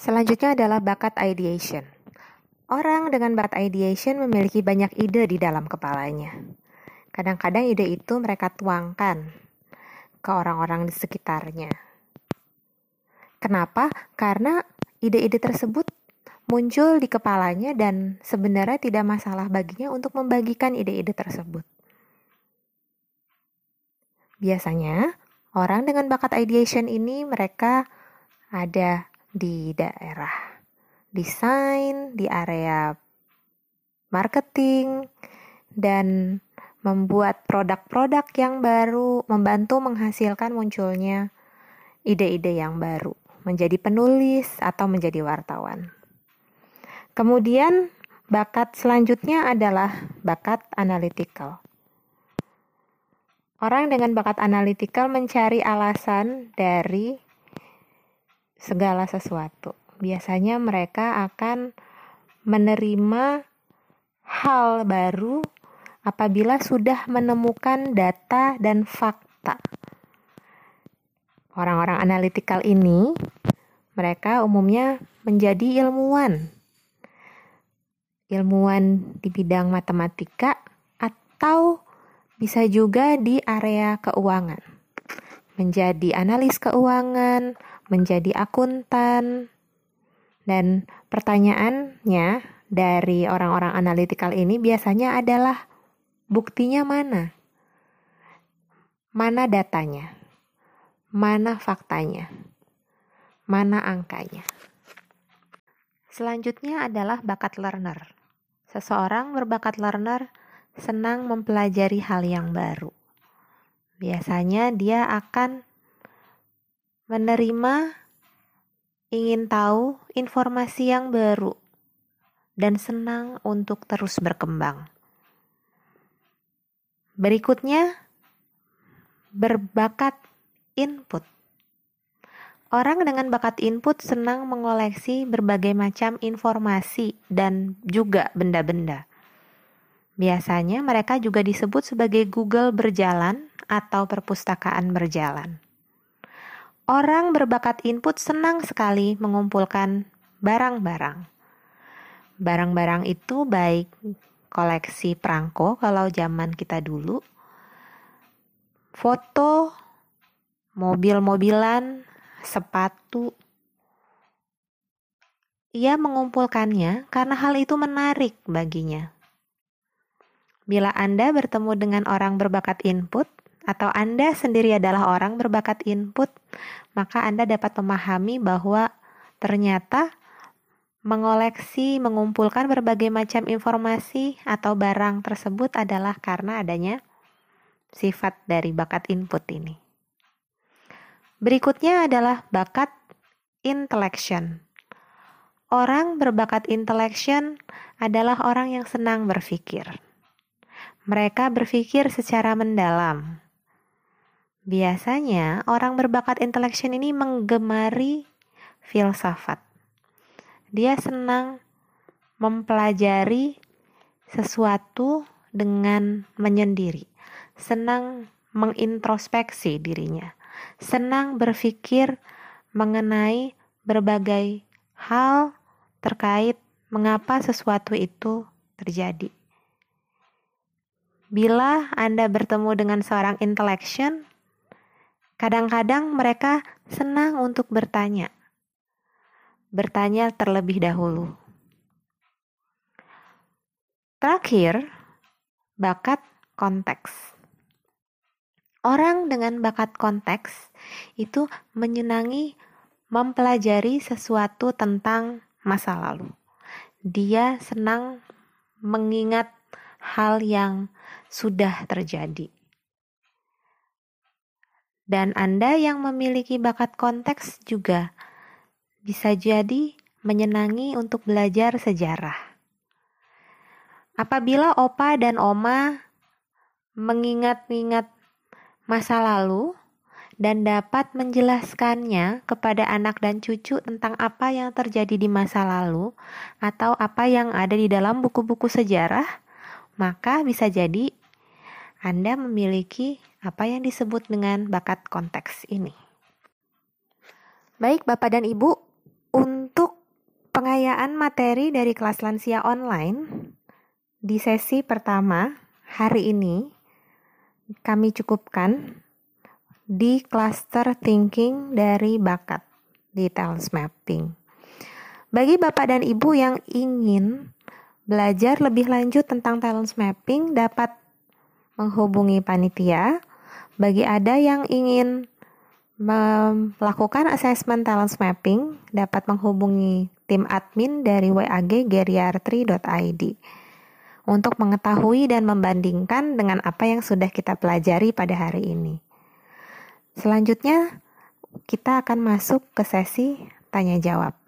Selanjutnya adalah bakat ideation. Orang dengan bakat ideation memiliki banyak ide di dalam kepalanya. Kadang-kadang ide itu mereka tuangkan ke orang-orang di sekitarnya. Kenapa? Karena ide-ide tersebut muncul di kepalanya dan sebenarnya tidak masalah baginya untuk membagikan ide-ide tersebut. Biasanya, orang dengan bakat ideation ini mereka ada di daerah desain, di area marketing, dan membuat produk-produk yang baru, membantu menghasilkan munculnya ide-ide yang baru, menjadi penulis atau menjadi wartawan. Kemudian, bakat selanjutnya adalah bakat analytical. Orang dengan bakat analytical mencari alasan dari segala sesuatu. Biasanya mereka akan menerima hal baru apabila sudah menemukan data dan fakta. Orang-orang analitikal ini, mereka umumnya menjadi ilmuwan. Ilmuwan di bidang matematika atau bisa juga di area keuangan. Menjadi analis keuangan, menjadi akuntan. Dan pertanyaannya dari orang-orang analitikal ini biasanya adalah buktinya mana? Mana datanya? Mana faktanya? Mana angkanya? Selanjutnya adalah bakat learner. Seseorang berbakat learner senang mempelajari hal yang baru. Biasanya dia akan menerima, ingin tahu informasi yang baru, dan senang untuk terus berkembang. Berikutnya, berbakat input. Orang dengan bakat input senang mengoleksi berbagai macam informasi dan juga benda-benda. Biasanya mereka juga disebut sebagai Google berjalan atau perpustakaan berjalan. Orang berbakat input senang sekali mengumpulkan barang-barang. Barang-barang itu baik koleksi perangko kalau zaman kita dulu, foto, mobil-mobilan, sepatu. Ia mengumpulkannya karena hal itu menarik baginya. Bila Anda bertemu dengan orang berbakat input, atau Anda sendiri adalah orang berbakat input, maka Anda dapat memahami bahwa ternyata mengoleksi, mengumpulkan berbagai macam informasi atau barang tersebut adalah karena adanya sifat dari bakat input ini. Berikutnya adalah bakat intellection. Orang berbakat intellection adalah orang yang senang berpikir. Mereka berpikir secara mendalam, Biasanya orang berbakat intellection ini menggemari filsafat. Dia senang mempelajari sesuatu dengan menyendiri, senang mengintrospeksi dirinya, senang berpikir mengenai berbagai hal terkait mengapa sesuatu itu terjadi. Bila Anda bertemu dengan seorang intellection, Kadang-kadang mereka senang untuk bertanya. Bertanya terlebih dahulu. Terakhir, bakat konteks. Orang dengan bakat konteks itu menyenangi mempelajari sesuatu tentang masa lalu. Dia senang mengingat hal yang sudah terjadi. Dan Anda yang memiliki bakat konteks juga bisa jadi menyenangi untuk belajar sejarah. Apabila opa dan oma mengingat-ingat masa lalu dan dapat menjelaskannya kepada anak dan cucu tentang apa yang terjadi di masa lalu atau apa yang ada di dalam buku-buku sejarah, maka bisa jadi Anda memiliki apa yang disebut dengan bakat konteks ini. Baik, Bapak dan Ibu, untuk Pengayaan materi dari kelas lansia online di sesi pertama hari ini kami cukupkan di cluster thinking dari bakat di talent mapping. Bagi Bapak dan Ibu yang ingin belajar lebih lanjut tentang talent mapping dapat menghubungi panitia. Bagi ada yang ingin melakukan assessment talent mapping dapat menghubungi tim admin dari WAG geriatri.id untuk mengetahui dan membandingkan dengan apa yang sudah kita pelajari pada hari ini. Selanjutnya, kita akan masuk ke sesi tanya jawab.